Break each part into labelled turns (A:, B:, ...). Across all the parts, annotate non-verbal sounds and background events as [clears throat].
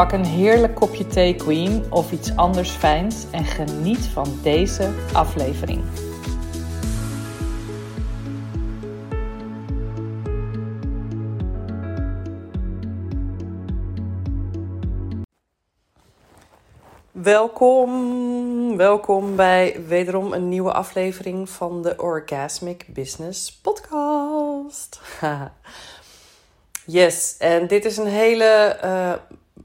A: Pak een heerlijk kopje thee, Queen, of iets anders fijns en geniet van deze aflevering. Welkom, welkom bij wederom een nieuwe aflevering van de Orgasmic Business Podcast. [laughs] yes, en dit is een hele uh,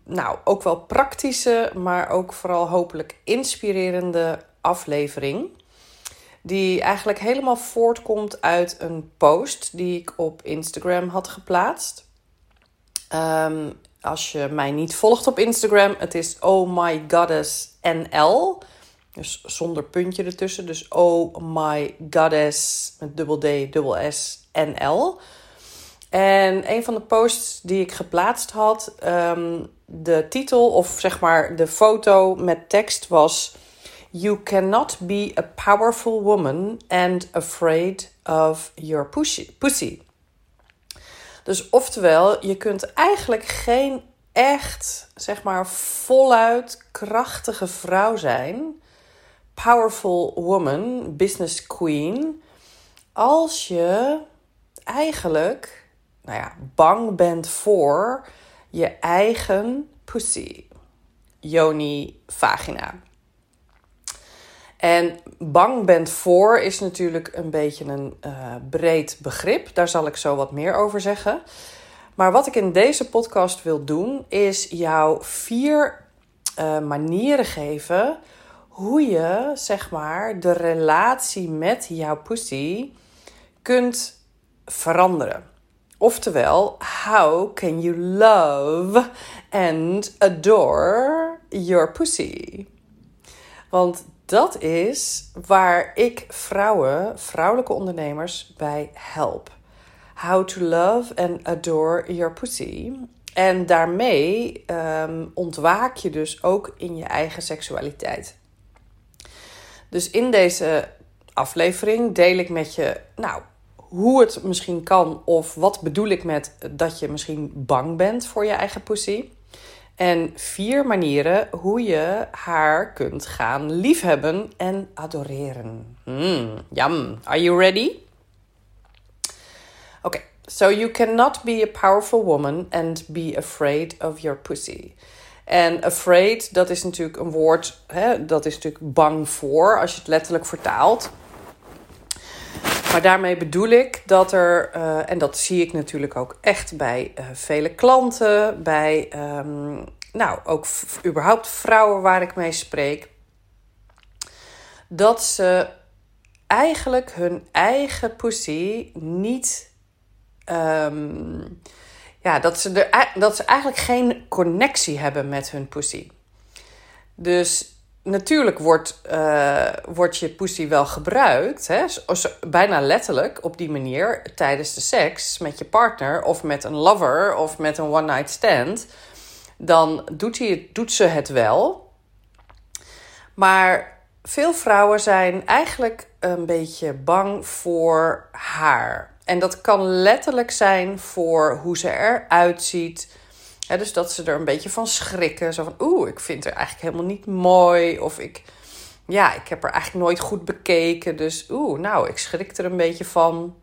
A: nou, ook wel praktische, maar ook vooral hopelijk inspirerende aflevering. Die eigenlijk helemaal voortkomt uit een post die ik op Instagram had geplaatst. Um, als je mij niet volgt op Instagram, het is Oh My Goddess NL. Dus zonder puntje ertussen. Dus Oh My Goddess met dubbel D, dubbel S, NL. En een van de posts die ik geplaatst had, um, de titel of zeg maar de foto met tekst was: You cannot be a powerful woman and afraid of your pussy. Dus oftewel, je kunt eigenlijk geen echt, zeg maar, voluit krachtige vrouw zijn, powerful woman, business queen, als je eigenlijk nou ja, bang bent voor je eigen pussy, yoni, vagina. En bang bent voor is natuurlijk een beetje een uh, breed begrip. Daar zal ik zo wat meer over zeggen. Maar wat ik in deze podcast wil doen, is jou vier uh, manieren geven hoe je zeg maar de relatie met jouw pussy kunt veranderen. Oftewel, how can you love and adore your pussy? Want dat is waar ik vrouwen, vrouwelijke ondernemers bij help. How to love and adore your pussy. En daarmee um, ontwaak je dus ook in je eigen seksualiteit. Dus in deze aflevering deel ik met je, nou, hoe het misschien kan of wat bedoel ik met dat je misschien bang bent voor je eigen pussy. En vier manieren hoe je haar kunt gaan liefhebben en adoreren. Mm, yum. Are you ready? Oké, so you cannot be a powerful woman and be afraid of your pussy. En afraid, dat is natuurlijk een woord, hè, dat is natuurlijk bang voor als je het letterlijk vertaalt. Maar daarmee bedoel ik dat er, uh, en dat zie ik natuurlijk ook echt bij uh, vele klanten, bij um, nou, ook überhaupt vrouwen waar ik mee spreek, dat ze eigenlijk hun eigen pussy niet. Um, ja, dat ze, er, dat ze eigenlijk geen connectie hebben met hun pussy. Dus natuurlijk wordt, uh, wordt je pussy wel gebruikt, hè? bijna letterlijk op die manier tijdens de seks met je partner of met een lover of met een one night stand. Dan doet, hij, doet ze het wel. Maar veel vrouwen zijn eigenlijk een beetje bang voor haar. En dat kan letterlijk zijn voor hoe ze eruit ziet dus dat ze er een beetje van schrikken. Zo van, oeh, ik vind haar eigenlijk helemaal niet mooi. Of ik, ja, ik heb haar eigenlijk nooit goed bekeken. Dus oeh, nou, ik schrik er een beetje van.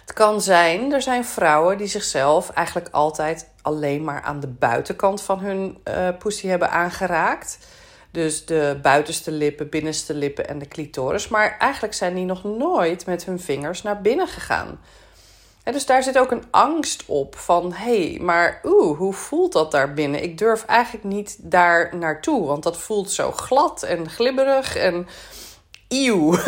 A: Het kan zijn, er zijn vrouwen die zichzelf eigenlijk altijd alleen maar aan de buitenkant van hun uh, pussy hebben aangeraakt. Dus de buitenste lippen, binnenste lippen en de clitoris. Maar eigenlijk zijn die nog nooit met hun vingers naar binnen gegaan. Dus daar zit ook een angst op van hé, hey, maar oeh, hoe voelt dat daar binnen? Ik durf eigenlijk niet daar naartoe, want dat voelt zo glad en glibberig en eeuw. [laughs]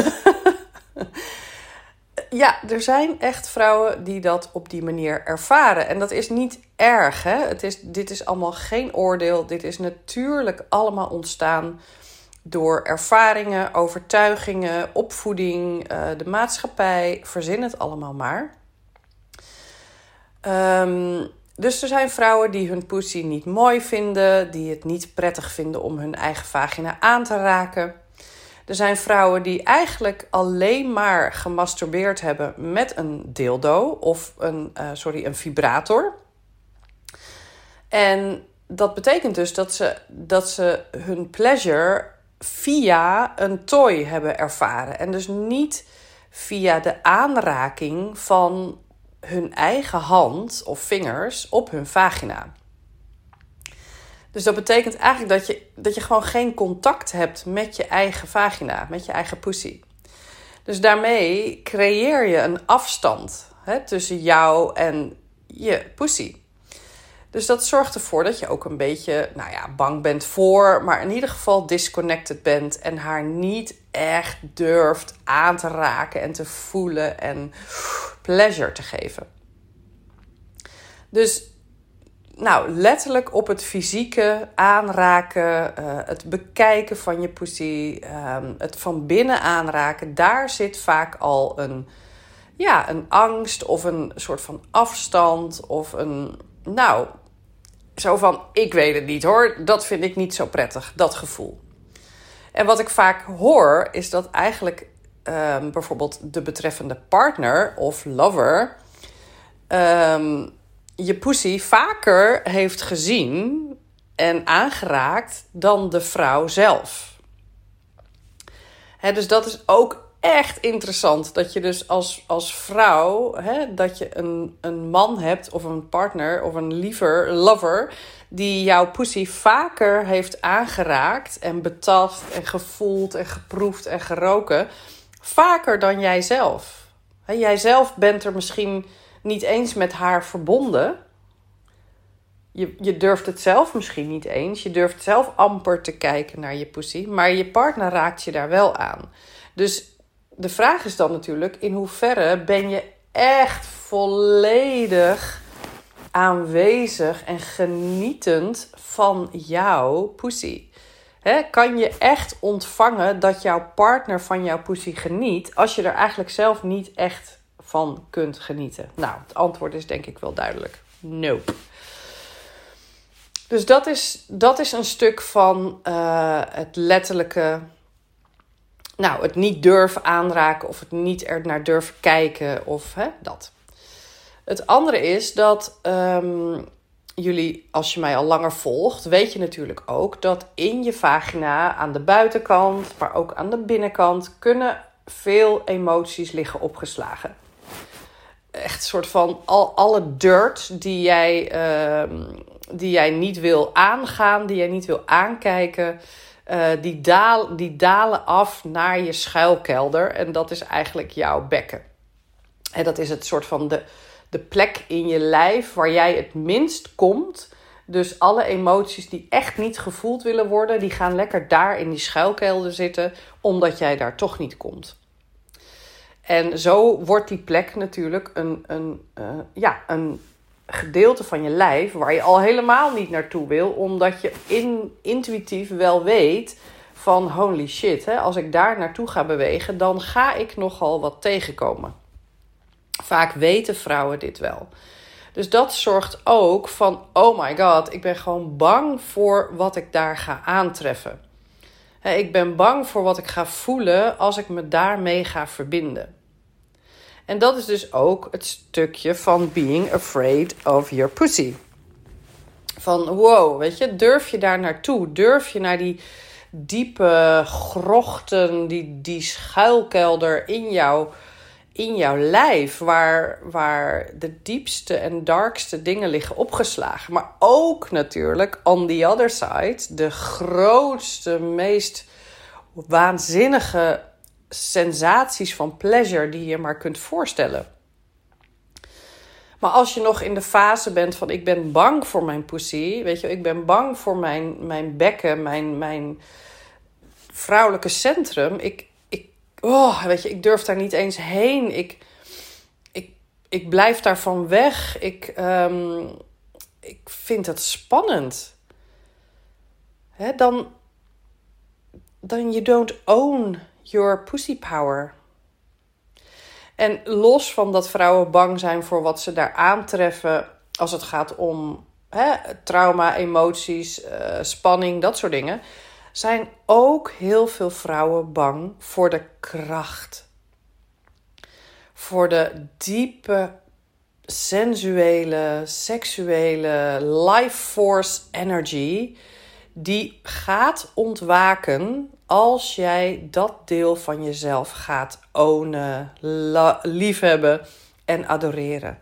A: ja, er zijn echt vrouwen die dat op die manier ervaren. En dat is niet erg. Hè? Het is, dit is allemaal geen oordeel. Dit is natuurlijk allemaal ontstaan door ervaringen, overtuigingen, opvoeding, uh, de maatschappij. Verzin het allemaal maar. Um, dus er zijn vrouwen die hun pussy niet mooi vinden, die het niet prettig vinden om hun eigen vagina aan te raken. Er zijn vrouwen die eigenlijk alleen maar gemasturbeerd hebben met een dildo of een, uh, sorry, een vibrator. En dat betekent dus dat ze, dat ze hun pleasure via een toy hebben ervaren. En dus niet via de aanraking van hun eigen hand of vingers op hun vagina. Dus dat betekent eigenlijk dat je, dat je gewoon geen contact hebt met je eigen vagina, met je eigen pussy. Dus daarmee creëer je een afstand hè, tussen jou en je pussy. Dus dat zorgt ervoor dat je ook een beetje, nou ja, bang bent voor, maar in ieder geval disconnected bent en haar niet echt durft aan te raken en te voelen en pleasure te geven. Dus nou, letterlijk op het fysieke aanraken, uh, het bekijken van je pussy, um, het van binnen aanraken, daar zit vaak al een, ja, een angst of een soort van afstand of een, nou, zo van, ik weet het niet hoor, dat vind ik niet zo prettig, dat gevoel. En wat ik vaak hoor, is dat eigenlijk um, bijvoorbeeld de betreffende partner of lover um, je pussy vaker heeft gezien en aangeraakt dan de vrouw zelf. dus dat is ook echt interessant. Dat je dus als, als vrouw, dat je een, een man hebt of een partner of een liever, lover, die jouw pussy vaker heeft aangeraakt en betast en gevoeld en geproefd en geroken. Vaker dan jijzelf. He, jijzelf bent er misschien niet eens met haar verbonden. Je, je durft het zelf misschien niet eens. Je durft zelf amper te kijken naar je pussy. Maar je partner raakt je daar wel aan. Dus de vraag is dan natuurlijk: in hoeverre ben je echt volledig aanwezig en genietend van jouw pussy? kan je echt ontvangen dat jouw partner van jouw pussy geniet als je er eigenlijk zelf niet echt van kunt genieten? Nou, het antwoord is denk ik wel duidelijk. Nope. Dus dat is, dat is een stuk van uh, het letterlijke. Nou, het niet durven aanraken of het niet er naar durven kijken of hè, dat. Het andere is dat um, jullie, als je mij al langer volgt, weet je natuurlijk ook dat in je vagina aan de buitenkant, maar ook aan de binnenkant, kunnen veel emoties liggen opgeslagen echt een soort van al, alle dirt die jij, uh, die jij niet wil aangaan, die jij niet wil aankijken, uh, die, daal, die dalen af naar je schuilkelder. En dat is eigenlijk jouw bekken. En dat is het soort van de, de plek in je lijf waar jij het minst komt. Dus alle emoties die echt niet gevoeld willen worden, die gaan lekker daar in die schuilkelder zitten, omdat jij daar toch niet komt. En zo wordt die plek natuurlijk een, een, uh, ja, een gedeelte van je lijf waar je al helemaal niet naartoe wil, omdat je in, intuïtief wel weet van holy shit, hè, als ik daar naartoe ga bewegen, dan ga ik nogal wat tegenkomen. Vaak weten vrouwen dit wel. Dus dat zorgt ook van, oh my god, ik ben gewoon bang voor wat ik daar ga aantreffen. Ik ben bang voor wat ik ga voelen als ik me daarmee ga verbinden. En dat is dus ook het stukje van being afraid of your pussy. Van wow, weet je, durf je daar naartoe? Durf je naar die diepe grochten, die, die schuilkelder in, jou, in jouw lijf, waar, waar de diepste en darkste dingen liggen opgeslagen. Maar ook natuurlijk on the other side, de grootste, meest waanzinnige sensaties van pleasure die je maar kunt voorstellen. Maar als je nog in de fase bent van ik ben bang voor mijn pussy, weet je, ik ben bang voor mijn, mijn bekken, mijn, mijn vrouwelijke centrum. Ik, ik, oh, weet je, ik durf daar niet eens heen. Ik, ik, ik blijf daarvan weg. Ik, ehm, ik vind het spannend. Hè, dan, dan you don't own your pussy power. En los van dat vrouwen bang zijn voor wat ze daar aantreffen als het gaat om hè, trauma, emoties, uh, spanning, dat soort dingen, zijn ook heel veel vrouwen bang voor de kracht. Voor de diepe, sensuele, seksuele life force energy die gaat ontwaken als jij dat deel van jezelf gaat ownen, liefhebben en adoreren.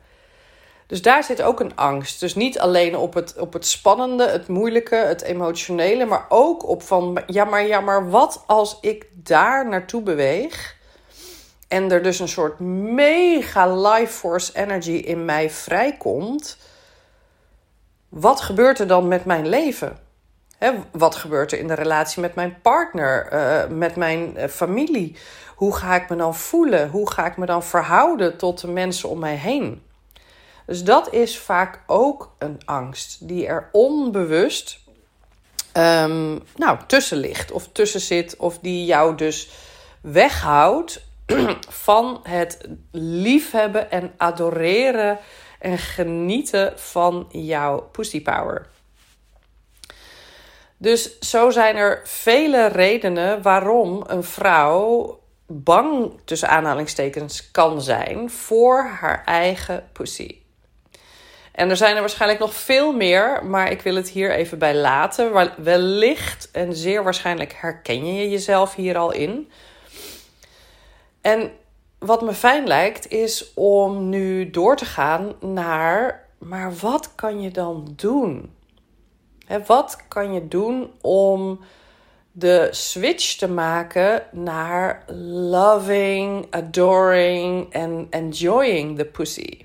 A: Dus daar zit ook een angst. Dus niet alleen op het, op het spannende, het moeilijke, het emotionele, maar ook op van ja, maar ja, maar wat als ik daar naartoe beweeg en er dus een soort mega life force energy in mij vrijkomt? Wat gebeurt er dan met mijn leven? Wat gebeurt er in de relatie met mijn partner, uh, met mijn uh, familie? Hoe ga ik me dan voelen? Hoe ga ik me dan verhouden tot de mensen om mij heen? Dus dat is vaak ook een angst die er onbewust um, nou, tussen ligt of tussen zit, of die jou dus weghoudt [clears throat] van het liefhebben en adoreren en genieten van jouw pussy power. Dus zo zijn er vele redenen waarom een vrouw bang tussen aanhalingstekens kan zijn voor haar eigen pussy. En er zijn er waarschijnlijk nog veel meer, maar ik wil het hier even bij laten. Wellicht en zeer waarschijnlijk herken je jezelf hier al in. En wat me fijn lijkt, is om nu door te gaan naar, maar wat kan je dan doen? Wat kan je doen om de switch te maken naar loving, adoring en enjoying the pussy?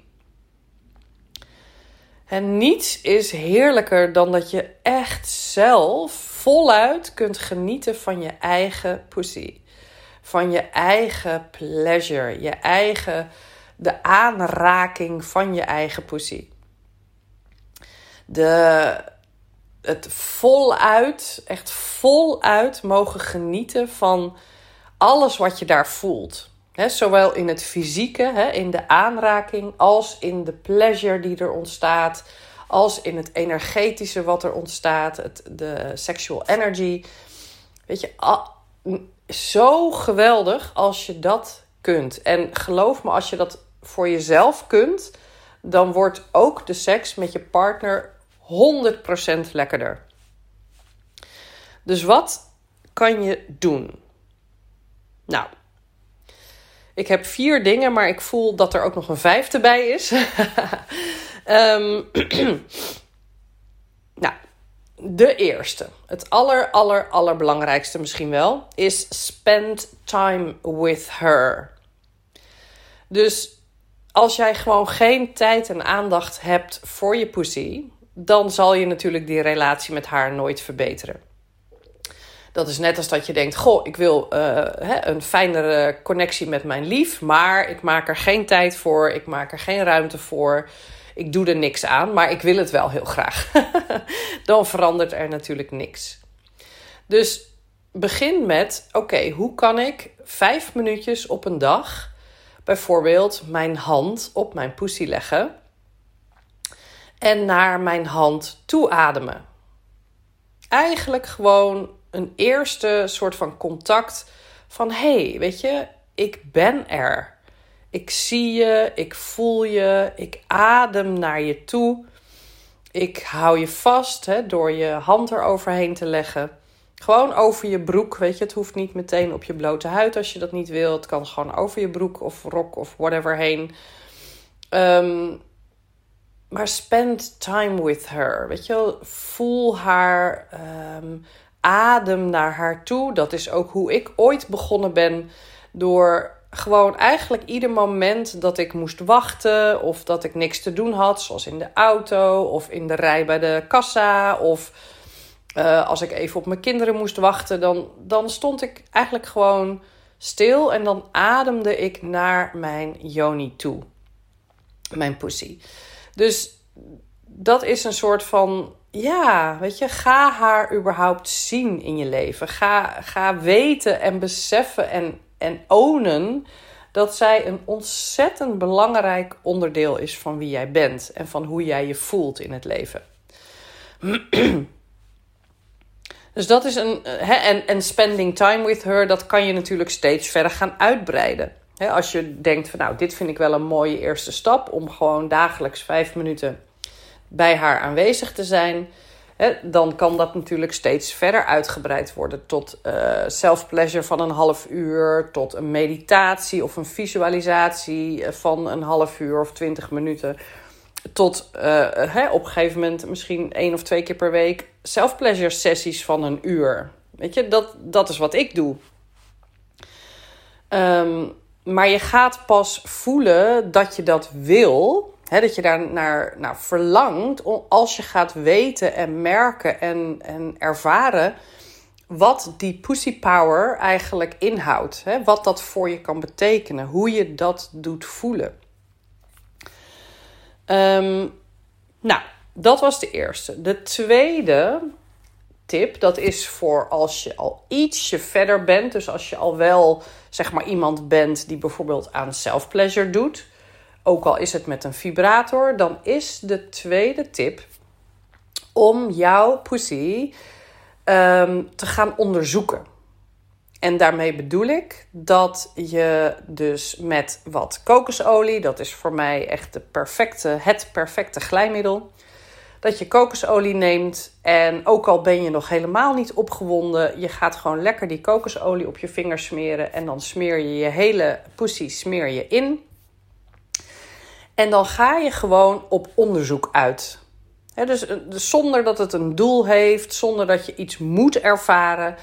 A: En niets is heerlijker dan dat je echt zelf voluit kunt genieten van je eigen pussy. Van je eigen pleasure, je eigen, de aanraking van je eigen pussy. De, het voluit, echt voluit mogen genieten van alles wat je daar voelt. zowel in het fysieke, in de aanraking, als in de pleasure die er ontstaat, als in het energetische wat er ontstaat, het, de sexual energy. Weet je, zo geweldig als je dat kunt. En geloof me, als je dat voor jezelf kunt, dan wordt ook de seks met je partner 100% lekkerder. Dus wat kan je doen? Nou, ik heb vier dingen, maar ik voel dat er ook nog een vijfde bij is. um, [laughs] [clears throat] nou, de eerste, het aller, aller, allerbelangrijkste misschien wel, is spend time with her. Dus als jij gewoon geen tijd en aandacht hebt voor je pussy, dan zal je natuurlijk die relatie met haar nooit verbeteren. Dat is net als dat je denkt: Goh, ik wil uh, een fijnere connectie met mijn lief, maar ik maak er geen tijd voor, ik maak er geen ruimte voor, ik doe er niks aan, maar ik wil het wel heel graag. [laughs] dan verandert er natuurlijk niks. Dus begin met: Oké, hoe kan ik vijf minuutjes op een dag bijvoorbeeld mijn hand op mijn poesie leggen? En naar mijn hand toe ademen. Eigenlijk gewoon een eerste soort van contact van hey, weet je, ik ben er. Ik zie je, ik voel je, ik adem naar je toe. Ik hou je vast hè, door je hand eroverheen te leggen. Gewoon over je broek, weet je. Het hoeft niet meteen op je blote huid als je dat niet wilt. Het kan gewoon over je broek of rok of whatever heen. Um, maar spend time with her. Weet je voel haar, um, adem naar haar toe. Dat is ook hoe ik ooit begonnen ben door gewoon eigenlijk ieder moment dat ik moest wachten of dat ik niks te doen had, zoals in de auto of in de rij bij de kassa of uh, als ik even op mijn kinderen moest wachten, dan, dan stond ik eigenlijk gewoon stil en dan ademde ik naar mijn yoni toe, mijn pussy. Dus dat is een soort van ja, weet je, ga haar überhaupt zien in je leven. Ga, ga weten en beseffen en, en ownen dat zij een ontzettend belangrijk onderdeel is van wie jij bent en van hoe jij je voelt in het leven. [clears throat] dus dat is een. En, en spending time with her, dat kan je natuurlijk steeds verder gaan uitbreiden. Als je denkt van nou, dit vind ik wel een mooie eerste stap om gewoon dagelijks vijf minuten bij haar aanwezig te zijn, dan kan dat natuurlijk steeds verder uitgebreid worden tot uh, van een half uur, tot een meditatie of een visualisatie van een half uur of twintig minuten. Tot hè, op een gegeven moment misschien één of twee keer per week self-pleasure sessies van een uur. Weet je, dat, dat is wat ik doe. Um, maar je gaat pas voelen dat je dat wil dat je daar naar, naar verlangt als je gaat weten en merken en, en ervaren wat die pussy power eigenlijk inhoudt. wat dat voor je kan betekenen, hoe je dat doet voelen. Ehm, nou, dat was de eerste. De tweede tip, dat is voor als je al ietsje verder bent. Dus als je al wel zeg maar iemand bent die bijvoorbeeld aan self-pleasure doet ook al is het met een vibrator, dan is de tweede tip om jouw pussy um, te gaan onderzoeken. En daarmee bedoel ik dat je dus met wat kokosolie, dat is voor mij echt de perfecte, het perfecte glijmiddel, dat je kokosolie neemt en ook al ben je nog helemaal niet opgewonden, je gaat gewoon lekker die kokosolie op je vingers smeren en dan smeer je je hele pussy smeer je in. En dan ga je gewoon op onderzoek uit. dus, dus, zonder dat het een doel heeft, zonder dat je iets moet ervaren.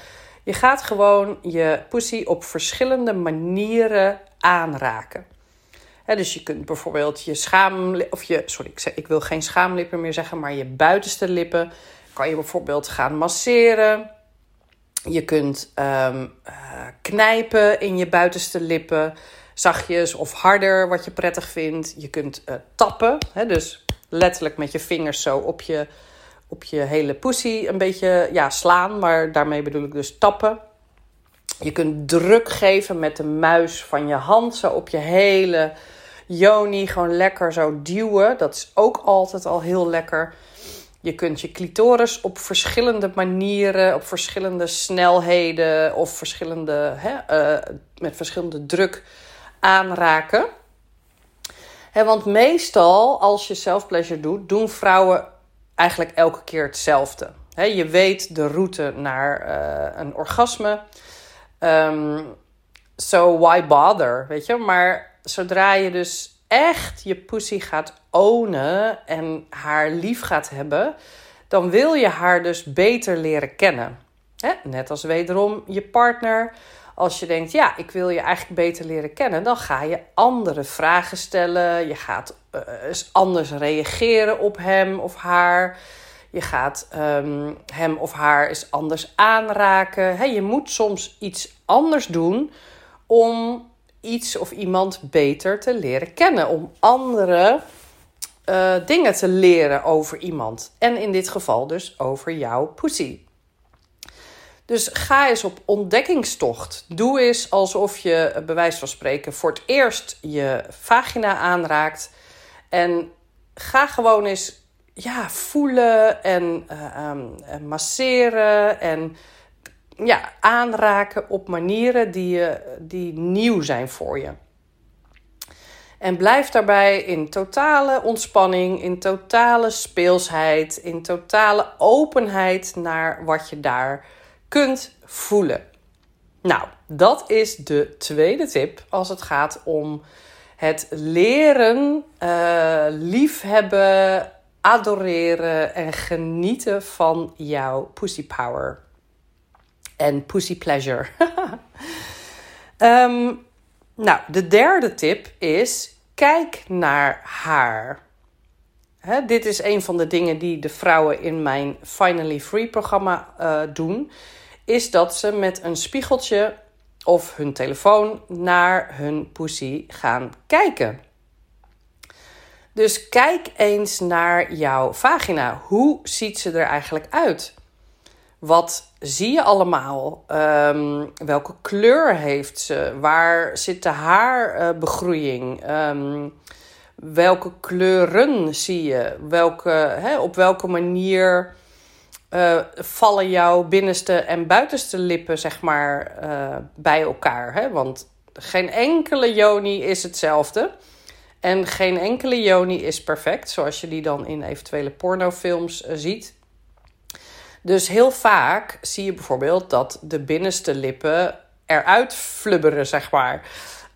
A: Je gaat gewoon je pussy op verschillende manieren aanraken. Dus je kunt bijvoorbeeld je schaam, of je, sorry, ik, zeg, ik wil geen schaamlippen meer zeggen, maar je buitenste lippen kan je bijvoorbeeld gaan masseren. Je kunt ehm, eh, knijpen in je buitenste lippen zachtjes of harder, wat je prettig vindt. Je kunt uh, tappen, hè, dus letterlijk met je vingers zo op je, op je hele pussy een beetje ja, slaan, maar daarmee bedoel ik dus tappen. Je kunt druk geven met de muis van je hand, zo op je hele joni, gewoon lekker zo duwen. Dat is ook altijd al heel lekker. Je kunt je clitoris op verschillende manieren, op verschillende snelheden of verschillende, hè, uh, met verschillende druk aanraken. want meestal, als je self-pleasure doet, doen vrouwen eigenlijk elke keer hetzelfde. je weet de route naar uh, een orgasme. Um, so why bother, weet je? Maar zodra je dus echt je pussy gaat ownen en haar lief gaat hebben, dan wil je haar dus beter leren kennen. net als wederom je partner als je denkt, ja, ik wil je eigenlijk beter leren kennen, dan ga je andere vragen stellen. Je gaat uh, anders reageren op hem of haar. Je gaat um, hem of haar eens anders aanraken. He, je moet soms iets anders doen om iets of iemand beter te leren kennen. Om andere uh, dingen te leren over iemand. En in dit geval dus over jouw pussy. Dus ga eens op ontdekkingstocht. Doe eens alsof je, eh, bij wijze van spreken, voor het eerst je vagina aanraakt. En ga gewoon eens ja, voelen en uh, masseren en ja, aanraken op manieren die, die nieuw zijn voor je. En blijf daarbij in totale ontspanning, in totale speelsheid, in totale openheid naar wat je daar kunt voelen. Nou, dat is de tweede tip als het gaat om het leren, uh, liefhebben, adoreren en genieten van jouw pussy power en pussy pleasure. um, [laughs] Nou, de derde tip is: kijk naar haar. Dit is een van de dingen die de vrouwen in mijn Finally Free programma uh, doen. Is dat ze met een spiegeltje of hun telefoon naar hun pussy gaan kijken. Dus kijk eens naar jouw vagina. Hoe ziet ze er eigenlijk uit? Wat zie je allemaal? Um, welke kleur heeft ze? Waar zit de haarbegroeiing? Um, welke kleuren zie je? Welke, hè, op welke manier uh, vallen jouw binnenste en buitenste lippen zeg maar, uh, bij elkaar? Hè? Want geen enkele joni is hetzelfde. En geen enkele joni is perfect, zoals je die dan in eventuele pornofilms uh, ziet. Dus heel vaak zie je bijvoorbeeld dat de binnenste lippen eruit flubberen, zeg maar.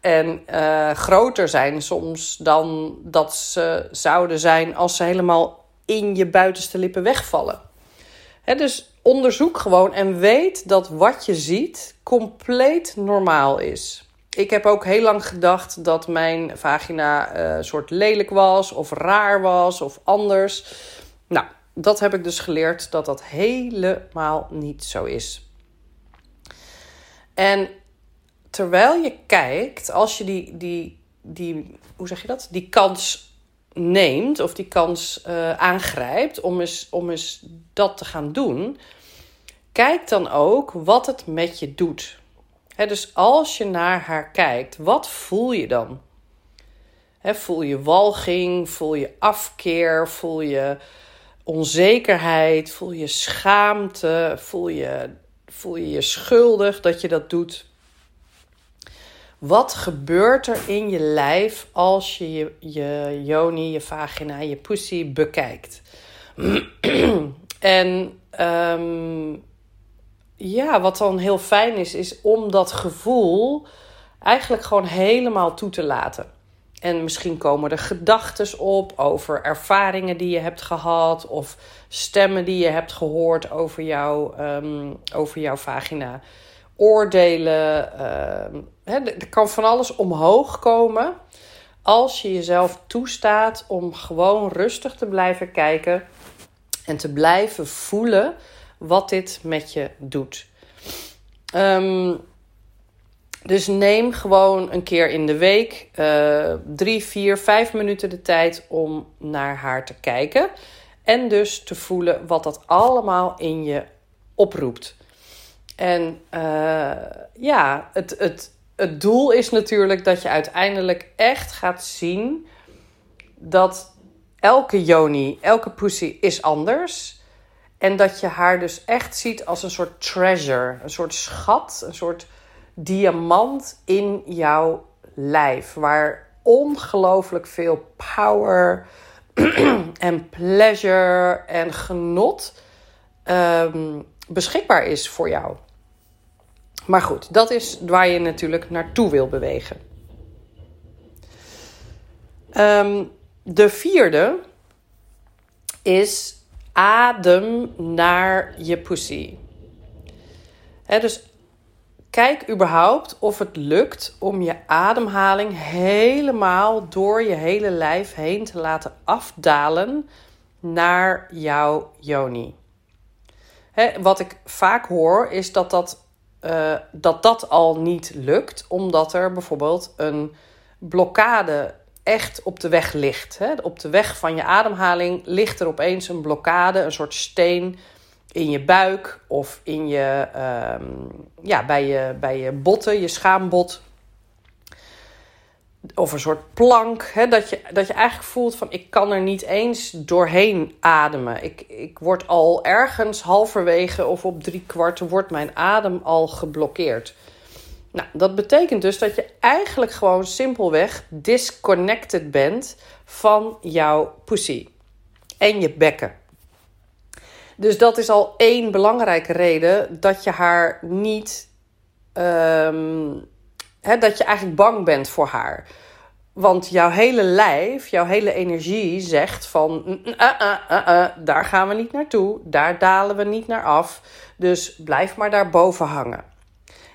A: En uh, groter zijn soms dan dat ze zouden zijn als ze helemaal in je buitenste lippen wegvallen. Dus onderzoek gewoon en weet dat wat je ziet compleet normaal is. Ik heb ook heel lang gedacht dat mijn vagina uh, soort lelijk was, of raar was, of anders. Nou, dat heb ik dus geleerd dat dat helemaal niet zo is. En terwijl je kijkt, als je die, die, die hoe zeg je dat? Die kans neemt of die kans uh, aangrijpt om eens, om eens dat te gaan doen, kijk dan ook wat het met je doet. dus als je naar haar kijkt, wat voel je dan? voel je walging, voel je afkeer, voel je onzekerheid, voel je schaamte, voel je, voel je je schuldig dat je dat doet. Wat gebeurt er in je lijf als je je, je joni, je vagina, je pussy bekijkt? [clears throat] en um, ja, wat dan heel fijn is, is om dat gevoel eigenlijk gewoon helemaal toe te laten. En misschien komen er gedachten op over ervaringen die je hebt gehad. Of stemmen die je hebt gehoord over, jou, um, over jouw vagina. Oordelen. Um, er kan van alles omhoog komen. Als je jezelf toestaat om gewoon rustig te blijven kijken. En te blijven voelen wat dit met je doet. Um, dus neem gewoon een keer in de week uh, drie, vier, vijf minuten de tijd om naar haar te kijken. En dus te voelen wat dat allemaal in je oproept. En uh, ja, het, het, het doel is natuurlijk dat je uiteindelijk echt gaat zien dat elke Joni, elke pussy is anders. En dat je haar dus echt ziet als een soort treasure, een soort schat, een soort diamant in jouw lijf. Waar ongelooflijk veel power [clears throat] en pleasure en genot um, beschikbaar is voor jou. Maar goed, dat is waar je natuurlijk naartoe wil bewegen. Um, de vierde is adem naar je pussy. He, dus Kijk überhaupt of het lukt om je ademhaling helemaal door je hele lijf heen te laten afdalen naar jouw yoni. wat ik vaak hoor is dat dat, uh, dat dat al niet lukt, omdat er bijvoorbeeld een blokkade echt op de weg ligt. Op de weg van je ademhaling ligt er opeens een blokkade, een soort steen in je buik of in je, um, ja, bij, je, bij je botten, je schaambot. Of een soort plank. Hè, dat, je, dat je eigenlijk voelt van ik kan er niet eens doorheen ademen. Ik, ik word al ergens halverwege of op drie kwart wordt mijn adem al geblokkeerd. Nou, dat betekent dus dat je eigenlijk gewoon simpelweg disconnected bent van jouw pussy en je bekken. Dus dat is al één belangrijke reden dat je haar niet. Um, hè, dat je eigenlijk bang bent voor haar. Want jouw hele lijf, jouw hele energie zegt van uh, uh, uh, daar gaan we niet naartoe, daar dalen we niet naar af. Dus blijf maar daar boven hangen.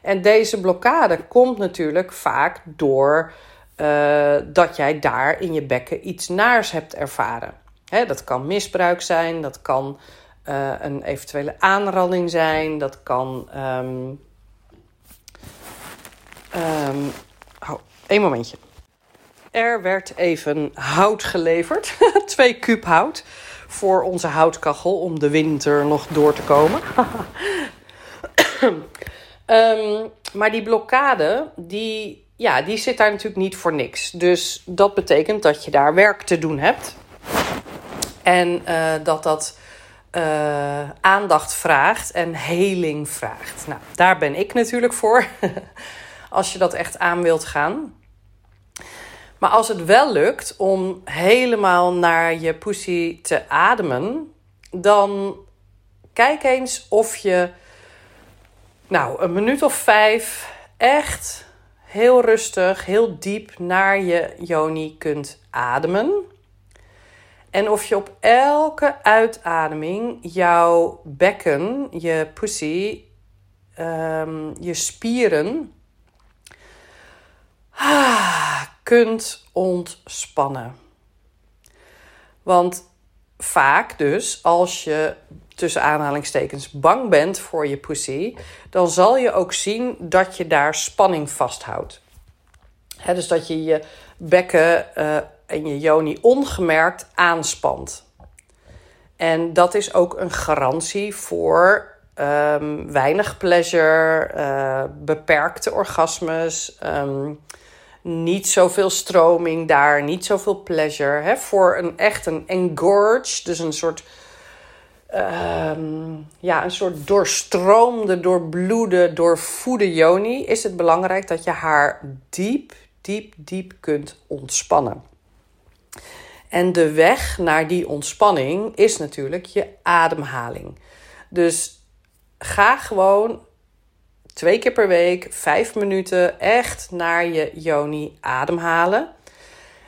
A: En deze blokkade komt natuurlijk vaak door uh, dat jij daar in je bekken iets naars hebt ervaren. Hè, dat kan misbruik zijn, dat kan uh, een eventuele aanranding zijn, dat kan. Um, één momentje. Er werd even hout geleverd, [laughs] twee kuub hout, voor onze houtkachel om de winter nog door te komen. um, [laughs] maar die blokkade, die, ja, die zit daar natuurlijk niet voor niks. Dus dat betekent dat je daar werk te doen hebt. En uh, dat dat uh, aandacht vraagt en heling vraagt. Nou, daar ben ik natuurlijk voor. [laughs] als je dat echt aan wilt gaan. Maar als het wel lukt om helemaal naar je pussy te ademen, dan kijk eens of je, nou, een minuut of vijf echt heel rustig, heel diep naar je yoni kunt ademen. En of je op elke uitademing jouw bekken, je pussy, um, je spieren ah, kunt ontspannen. Want vaak dus, als je tussen aanhalingstekens bang bent voor je pussy, dan zal je ook zien dat je daar spanning vasthoudt. Dus dat je je bekken uh, en je joni ongemerkt aanspant. En dat is ook een garantie voor um, weinig pleasure, uh, beperkte orgasmes, um, niet zoveel stroming daar, niet zoveel pleasure. Hè? Voor een echt een engorge, dus een soort, um, ja, een soort doorstroomde, doorbloede, doorvoede joni, is het belangrijk dat je haar diep, diep, diep kunt ontspannen. En de weg naar die ontspanning is natuurlijk je ademhaling. Dus ga gewoon twee keer per week, vijf minuten, echt naar je yoni ademhalen.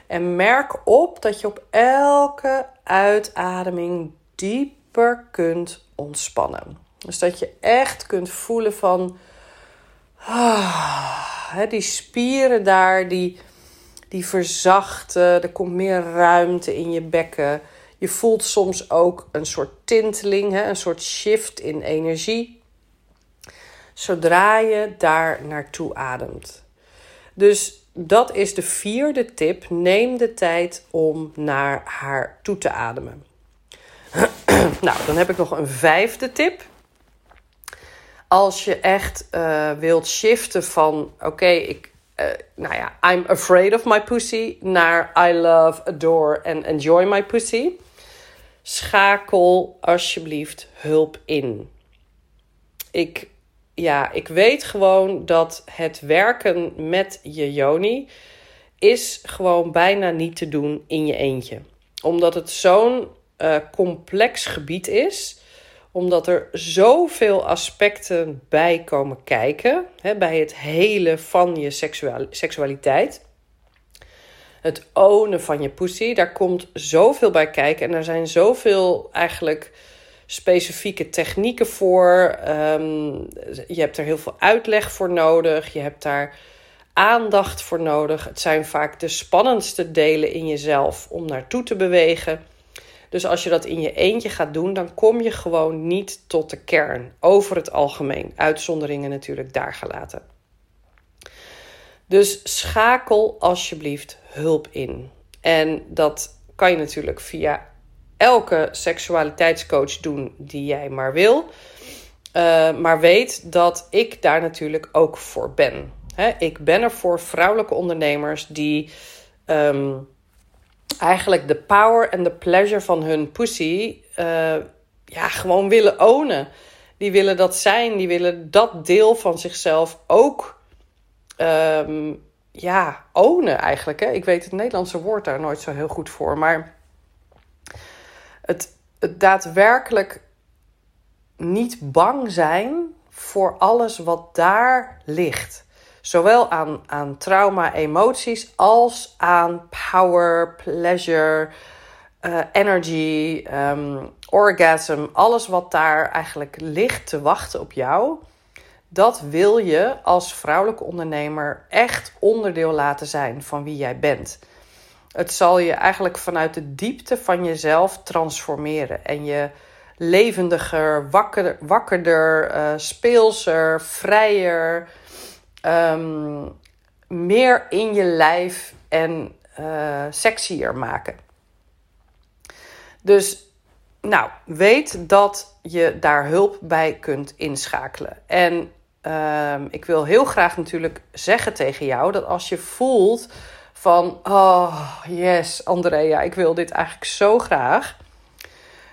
A: En merk op dat je op elke uitademing dieper kunt ontspannen. Dus dat je echt kunt voelen van ah, die spieren daar, die, die verzachten. Er komt meer ruimte in je bekken. Je voelt soms ook een soort tinteling, een soort shift in energie zodra je daar naartoe ademt. Dus dat is de vierde tip. Neem de tijd om naar haar toe te ademen. [clears throat] nou, dan heb ik nog een vijfde tip. Als je echt uh, wilt shiften van oké, ik, uh, nou ja, I'm afraid of my pussy naar I love, adore and enjoy my pussy. Schakel alsjeblieft hulp in. Ik ja, ik weet gewoon dat het werken met je Joni is gewoon bijna niet te doen in je eentje. Omdat het zo'n uh, complex gebied is omdat er zoveel aspecten bij komen kijken hè, bij het hele van je seksualiteit. Het ownen van je pussy, daar komt zoveel bij kijken. En er zijn zoveel eigenlijk specifieke technieken voor. Um, je hebt er heel veel uitleg voor nodig. Je hebt daar aandacht voor nodig. Het zijn vaak de spannendste delen in jezelf om naartoe te bewegen. Dus als je dat in je eentje gaat doen, dan kom je gewoon niet tot de kern. Over het algemeen. Uitzonderingen natuurlijk daar gelaten. Dus schakel alsjeblieft hulp in. En dat kan je natuurlijk via elke seksualiteitscoach doen die jij maar wil. Uh, maar weet dat ik daar natuurlijk ook voor ben. ik ben er voor vrouwelijke ondernemers die um, eigenlijk de power en de pleasure van hun pussy uh, ja, gewoon willen ownen. Die willen dat zijn, die willen dat deel van zichzelf ook um, ja, ownen eigenlijk. Hè? Ik weet het Nederlandse woord daar nooit zo heel goed voor, maar het, het daadwerkelijk niet bang zijn voor alles wat daar ligt. Zowel aan, aan trauma, emoties als aan power, pleasure, uh, energy, um, orgasm. Alles wat daar eigenlijk ligt te wachten op jou. Dat wil je als vrouwelijke ondernemer echt onderdeel laten zijn van wie jij bent. Het zal je eigenlijk vanuit de diepte van jezelf transformeren en je levendiger, wakker, wakkerder, uh, speelser, vrijer, ehm, meer in je lijf en uh, sexier maken. Dus nou, weet dat je daar hulp bij kunt inschakelen. En ehm, ik wil heel graag natuurlijk zeggen tegen jou dat als je voelt van, oh yes, Andrea, ik wil dit eigenlijk zo graag.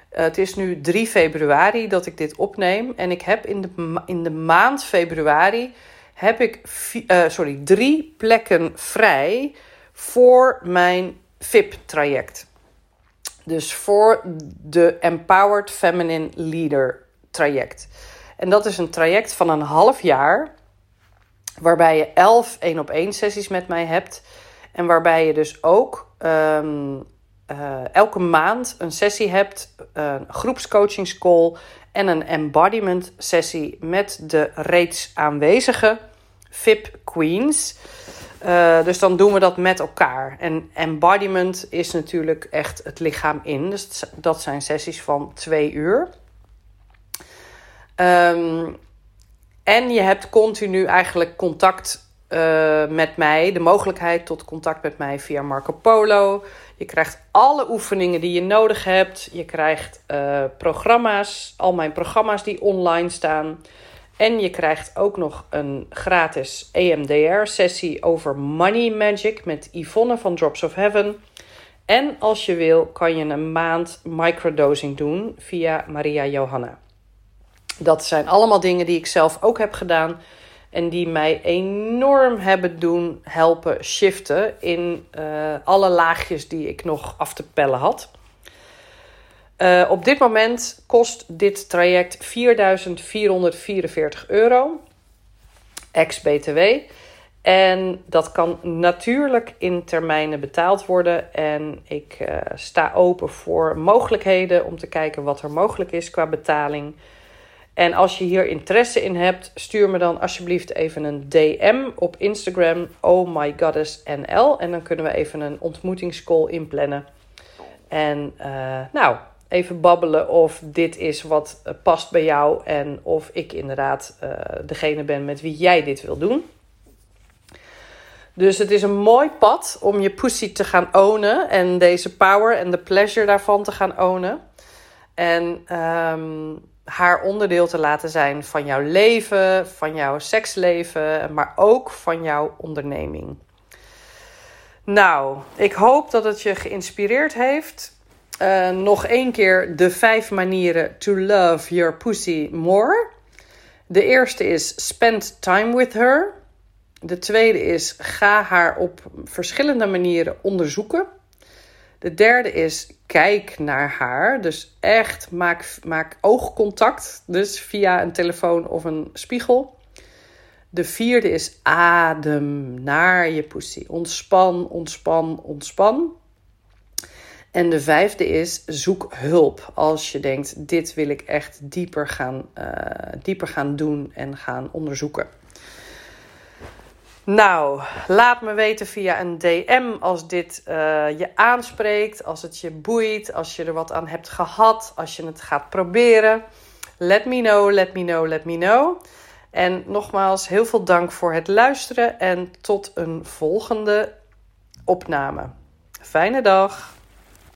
A: het is nu 3 februari dat ik dit opneem en ik heb in de, in de maand februari heb ik uh, sorry, drie plekken vrij voor mijn VIP-traject. Dus voor de Empowered Feminine Leader traject. En dat is een traject van een half jaar, waarbij je elf één op één sessies met mij hebt. En waarbij je dus ook ehm, eh, elke maand een sessie hebt, een groepscoachingscall en een embodiment sessie met de reeds aanwezige VIP Queens. Uh, dus dan doen we dat met elkaar. En embodiment is natuurlijk echt het lichaam in. Dus dat zijn sessies van twee uur. Um, en je hebt continu eigenlijk contact uh, met mij, de mogelijkheid tot contact met mij via Marco Polo. Je krijgt alle oefeningen die je nodig hebt. Je krijgt uh, programma's, al mijn programma's die online staan. En je krijgt ook nog een gratis EMDR-sessie over Money Magic met Yvonne van Drops of Heaven. En als je wil, kan je een maand microdosing doen via Maria Johanna. Dat zijn allemaal dingen die ik zelf ook heb gedaan. En die mij enorm hebben doen helpen shiften in uh, alle laagjes die ik nog af te pellen had. Uh, op dit moment kost dit traject 4.444 euro, ex-BTW. En dat kan natuurlijk in termijnen betaald worden. En ik uh, sta open voor mogelijkheden om te kijken wat er mogelijk is qua betaling. En als je hier interesse in hebt, stuur me dan alsjeblieft even een DM op Instagram, oh my goddess NL. En dan kunnen we even een ontmoetingscall inplannen. En uh, nou, even babbelen of dit is wat eh, past bij jou en of ik inderdaad uh, degene ben met wie jij dit wil doen. Dus het is een mooi pad om je pussy te gaan ownen en deze power en de pleasure daarvan te gaan ownen. En um, haar onderdeel te laten zijn van jouw leven, van jouw seksleven, maar ook van jouw onderneming. Nou, ik hoop dat het je geïnspireerd heeft. Uh, nog één keer de vijf manieren to love your pussy more. De eerste is spend time with her. De tweede is ga haar op verschillende manieren onderzoeken. De derde is kijk naar haar. Dus echt maak, maak oogcontact. Dus via een telefoon of een spiegel. De vierde is adem naar je pussy. Ontspan, ontspan, ontspan. En de vijfde is zoek hulp als je denkt: dit wil ik echt dieper gaan, uh, dieper gaan doen en gaan onderzoeken. Nou, laat me weten via een DM als dit uh, je aanspreekt, als het je boeit, als je er wat aan hebt gehad, als je het gaat proberen. Let me know, let me know, let me know. En nogmaals, heel veel dank voor het luisteren en tot een volgende opname. Fijne dag.